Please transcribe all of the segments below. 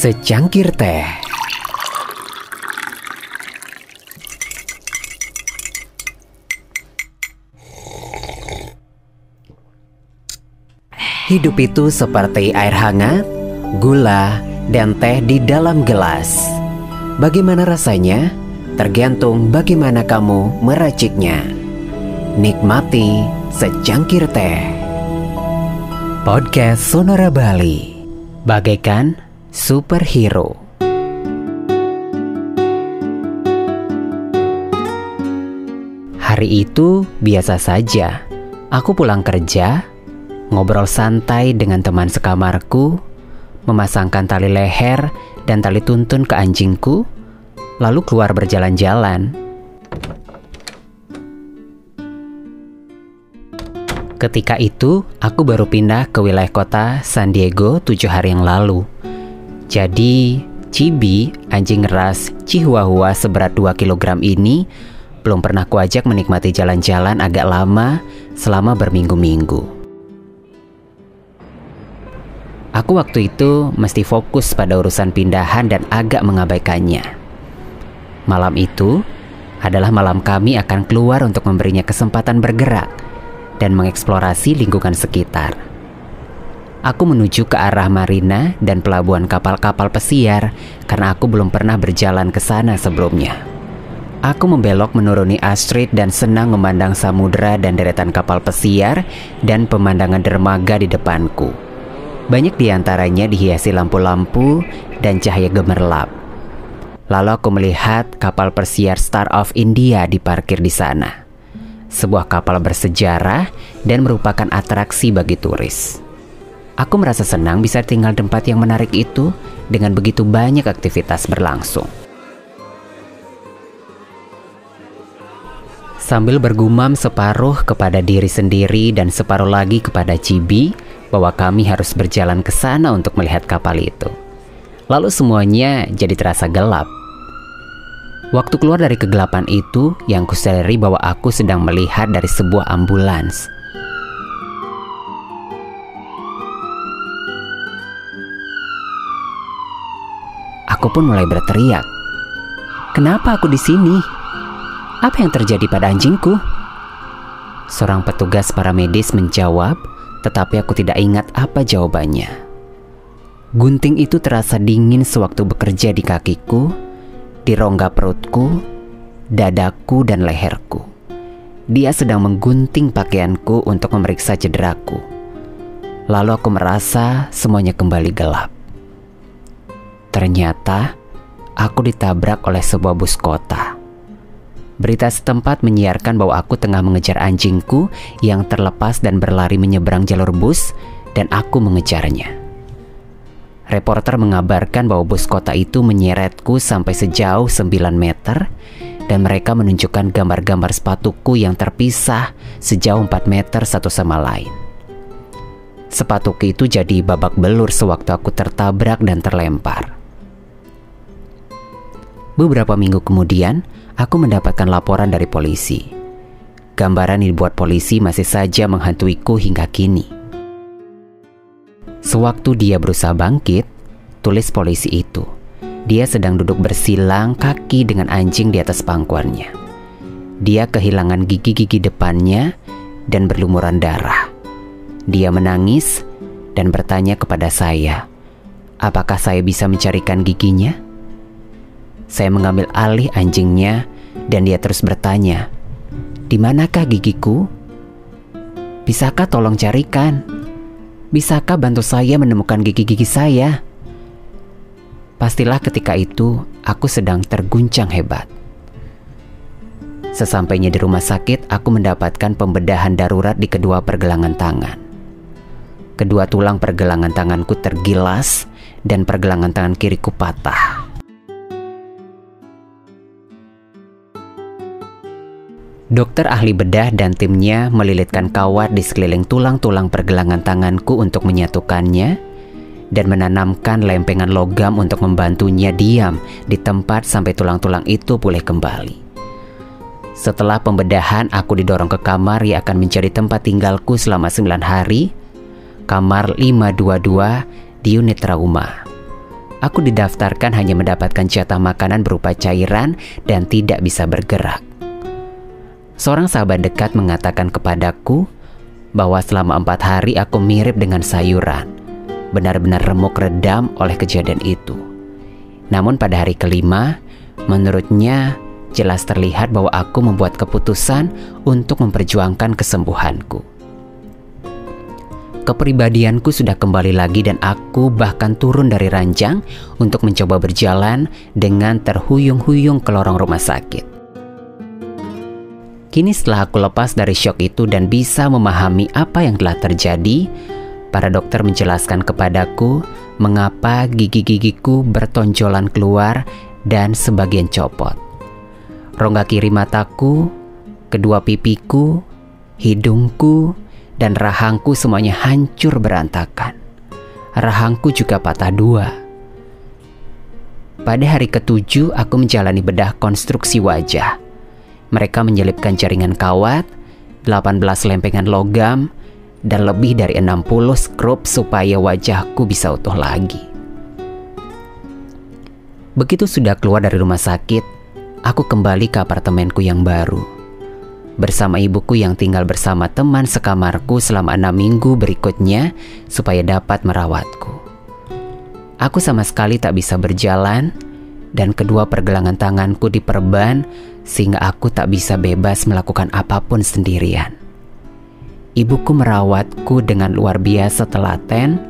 Secangkir teh. Hidup itu seperti air hangat, gula, dan teh di dalam gelas. Bagaimana rasanya? Tergantung bagaimana kamu meraciknya. Nikmati secangkir teh. Podcast Sonora Bali. Bagaikan superhero. Hari itu biasa saja. Aku pulang kerja, ngobrol santai dengan teman sekamarku, memasangkan tali leher dan tali tuntun ke anjingku, lalu keluar berjalan-jalan. Ketika itu, aku baru pindah ke wilayah kota San Diego tujuh hari yang lalu. Jadi, Cibi, anjing ras Chihuahua seberat 2 kg ini, belum pernah kuajak menikmati jalan-jalan agak lama selama berminggu-minggu. Aku waktu itu mesti fokus pada urusan pindahan dan agak mengabaikannya. Malam itu adalah malam kami akan keluar untuk memberinya kesempatan bergerak dan mengeksplorasi lingkungan sekitar. Aku menuju ke arah marina dan pelabuhan kapal-kapal pesiar karena aku belum pernah berjalan ke sana sebelumnya. Aku membelok menuruni Astrid dan senang memandang samudera dan deretan kapal pesiar dan pemandangan dermaga di depanku. Banyak di antaranya dihiasi lampu-lampu dan cahaya gemerlap. Lalu aku melihat kapal persiar Star of India diparkir di sana. Sebuah kapal bersejarah dan merupakan atraksi bagi turis. Aku merasa senang bisa tinggal di tempat yang menarik itu dengan begitu banyak aktivitas berlangsung. Sambil bergumam separuh kepada diri sendiri dan separuh lagi kepada Cibi bahwa kami harus berjalan ke sana untuk melihat kapal itu. Lalu semuanya jadi terasa gelap. Waktu keluar dari kegelapan itu, yang kusadari bahwa aku sedang melihat dari sebuah ambulans. Aku pun mulai berteriak. Kenapa aku di sini? Apa yang terjadi pada anjingku? Seorang petugas paramedis menjawab, tetapi aku tidak ingat apa jawabannya. Gunting itu terasa dingin sewaktu bekerja di kakiku, di rongga perutku, dadaku, dan leherku. Dia sedang menggunting pakaianku untuk memeriksa cederaku. Lalu aku merasa semuanya kembali gelap. Ternyata aku ditabrak oleh sebuah bus kota. Berita setempat menyiarkan bahwa aku tengah mengejar anjingku yang terlepas dan berlari menyeberang jalur bus dan aku mengejarnya. Reporter mengabarkan bahwa bus kota itu menyeretku sampai sejauh 9 meter dan mereka menunjukkan gambar-gambar sepatuku yang terpisah sejauh 4 meter satu sama lain. Sepatuku itu jadi babak belur sewaktu aku tertabrak dan terlempar. Beberapa minggu kemudian, aku mendapatkan laporan dari polisi. Gambaran yang dibuat polisi masih saja menghantuiku hingga kini. Sewaktu dia berusaha bangkit, tulis polisi itu. Dia sedang duduk bersilang kaki dengan anjing di atas pangkuannya. Dia kehilangan gigi-gigi depannya dan berlumuran darah. Dia menangis dan bertanya kepada saya, "Apakah saya bisa mencarikan giginya?" Saya mengambil alih anjingnya dan dia terus bertanya, "Di manakah gigiku? Bisakah tolong carikan? Bisakah bantu saya menemukan gigi-gigi saya?" Pastilah ketika itu aku sedang terguncang hebat. Sesampainya di rumah sakit, aku mendapatkan pembedahan darurat di kedua pergelangan tangan. Kedua tulang pergelangan tanganku tergilas dan pergelangan tangan kiriku patah. Dokter ahli bedah dan timnya melilitkan kawat di sekeliling tulang-tulang pergelangan tanganku untuk menyatukannya dan menanamkan lempengan logam untuk membantunya diam di tempat sampai tulang-tulang itu pulih kembali. Setelah pembedahan, aku didorong ke kamar yang akan menjadi tempat tinggalku selama 9 hari, kamar 522 di unit trauma. Aku didaftarkan hanya mendapatkan jatah makanan berupa cairan dan tidak bisa bergerak. Seorang sahabat dekat mengatakan kepadaku bahwa selama empat hari aku mirip dengan sayuran, benar-benar remuk redam oleh kejadian itu. Namun pada hari kelima, menurutnya jelas terlihat bahwa aku membuat keputusan untuk memperjuangkan kesembuhanku. Kepribadianku sudah kembali lagi dan aku bahkan turun dari ranjang untuk mencoba berjalan dengan terhuyung-huyung ke lorong rumah sakit. Kini setelah aku lepas dari shock itu dan bisa memahami apa yang telah terjadi, para dokter menjelaskan kepadaku mengapa gigi-gigiku bertonjolan keluar dan sebagian copot. Rongga kiri mataku, kedua pipiku, hidungku, dan rahangku semuanya hancur berantakan. Rahangku juga patah dua. Pada hari ketujuh, aku menjalani bedah konstruksi wajah. Mereka menyelipkan jaringan kawat, 18 lempengan logam, dan lebih dari 60 skrup supaya wajahku bisa utuh lagi. Begitu sudah keluar dari rumah sakit, aku kembali ke apartemenku yang baru bersama ibuku yang tinggal bersama teman sekamarku selama enam minggu berikutnya supaya dapat merawatku. Aku sama sekali tak bisa berjalan dan kedua pergelangan tanganku diperban sehingga aku tak bisa bebas melakukan apa pun sendirian. Ibuku merawatku dengan luar biasa telaten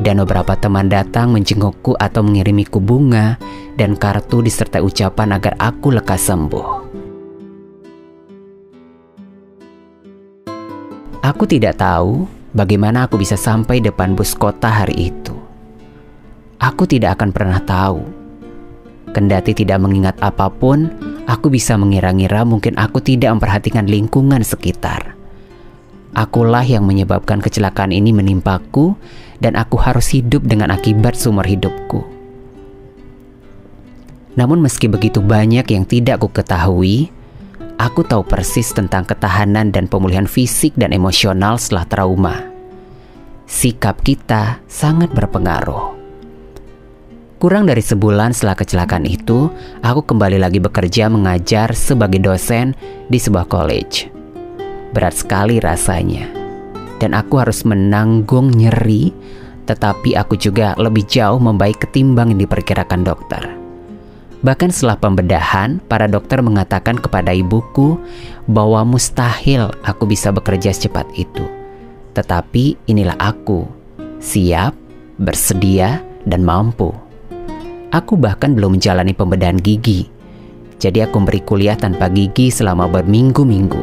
dan beberapa teman datang menjengukku atau mengirimiku bunga dan kartu disertai ucapan agar aku lekas sembuh. Aku tidak tahu bagaimana aku bisa sampai depan bus kota hari itu. Aku tidak akan pernah tahu. Kendati tidak mengingat apa pun, aku bisa mengira-ngira mungkin aku tidak memperhatikan lingkungan sekitar. Akulah yang menyebabkan kecelakaan ini menimpaku dan aku harus hidup dengan akibat seumur hidupku. Namun meski begitu banyak yang tidak ku ketahui, Aku tahu persis tentang ketahanan dan pemulihan fisik dan emosional setelah trauma. Sikap kita sangat berpengaruh. Kurang dari sebulan setelah kecelakaan itu, aku kembali lagi bekerja mengajar sebagai dosen di sebuah college. Berat sekali rasanya, dan aku harus menanggung nyeri, tetapi aku juga lebih jauh membaik ketimbang yang diperkirakan dokter. Bahkan setelah pembedahan, para dokter mengatakan kepada ibuku bahwa mustahil aku bisa bekerja secepat itu. Tetapi inilah aku, siap, bersedia, dan mampu. Aku bahkan belum menjalani pembedahan gigi. Jadi aku beri kuliah tanpa gigi selama berminggu-minggu.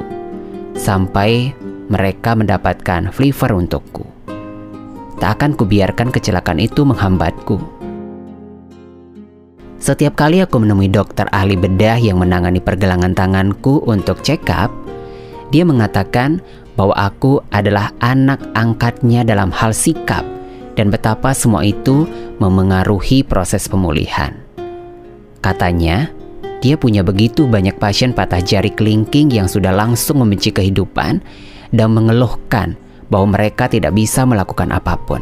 Sampai mereka mendapatkan flavor untukku. Tak akan kubiarkan kecelakaan itu menghambatku. Setiap kali aku menemui dokter ahli bedah yang menangani pergelangan tanganku untuk check up, dia mengatakan bahwa aku adalah anak angkatnya dalam hal sikap dan betapa semua itu memengaruhi proses pemulihan. Katanya, dia punya begitu banyak pasien patah jari kelingking yang sudah langsung membenci kehidupan dan mengeluhkan bahwa mereka tidak bisa melakukan apa pun.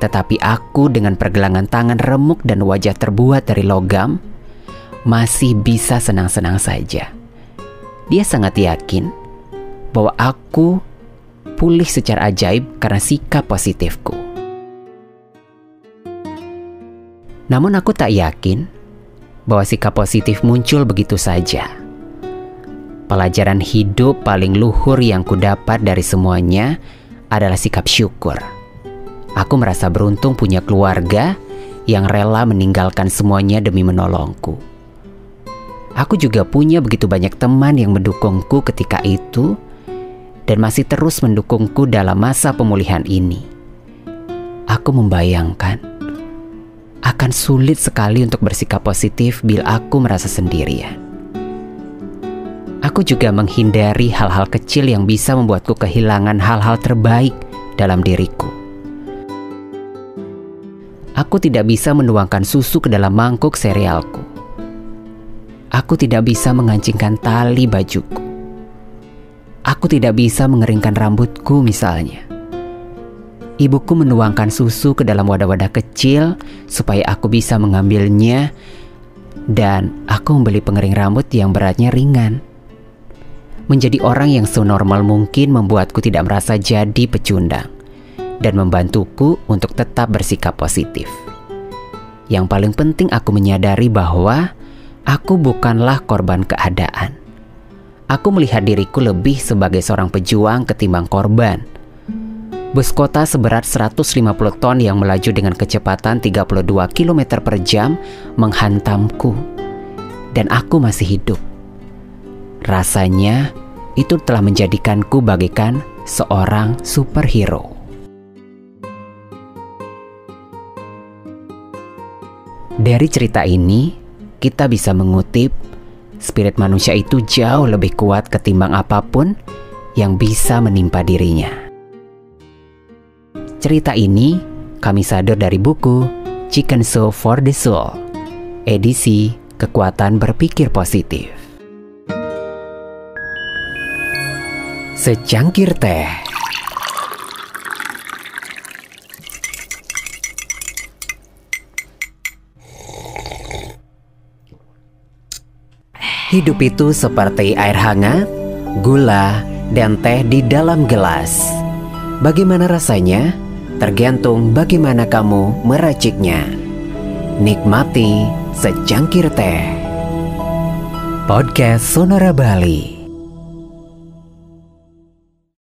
Tetapi aku dengan pergelangan tangan remuk dan wajah terbuat dari logam masih bisa senang-senang saja. Dia sangat yakin bahwa aku pulih secara ajaib karena sikap positifku. Namun aku tak yakin bahwa sikap positif muncul begitu saja. Pelajaran hidup paling luhur yang kudapat dari semuanya adalah sikap syukur. Aku merasa beruntung punya keluarga yang rela meninggalkan semuanya demi menolongku. Aku juga punya begitu banyak teman yang mendukungku ketika itu dan masih terus mendukungku dalam masa pemulihan ini. Aku membayangkan akan sulit sekali untuk bersikap positif bila aku merasa sendirian. Aku juga menghindari hal-hal kecil yang bisa membuatku kehilangan hal-hal terbaik dalam diriku. Aku tidak bisa menuangkan susu ke dalam mangkuk serealku. Aku tidak bisa mengancingkan tali bajuku. Aku tidak bisa mengeringkan rambutku misalnya. Ibuku menuangkan susu ke dalam wadah-wadah kecil supaya aku bisa mengambilnya dan aku membeli pengering rambut yang beratnya ringan. Menjadi orang yang senormal mungkin membuatku tidak merasa jadi pecundang dan membantuku untuk tetap bersikap positif. Yang paling penting aku menyadari bahwa aku bukanlah korban keadaan. Aku melihat diriku lebih sebagai seorang pejuang ketimbang korban – Bus kota seberat 150 ton yang melaju dengan kecepatan 32 km per jam menghantamku. Dan aku masih hidup. Rasanya itu telah menjadikanku bagaikan seorang superhero. Dari cerita ini, kita bisa mengutip spirit manusia itu jauh lebih kuat ketimbang apa pun yang bisa menimpa dirinya. Cerita ini kami sadar dari buku Chicken Soup for the Soul, edisi Kekuatan Berpikir Positif. Secangkir teh. Hidup itu seperti air hangat, gula, dan teh di dalam gelas. Bagaimana rasanya? Tergantung bagaimana kamu meraciknya. Nikmati secangkir teh. Podcast Sonora Bali.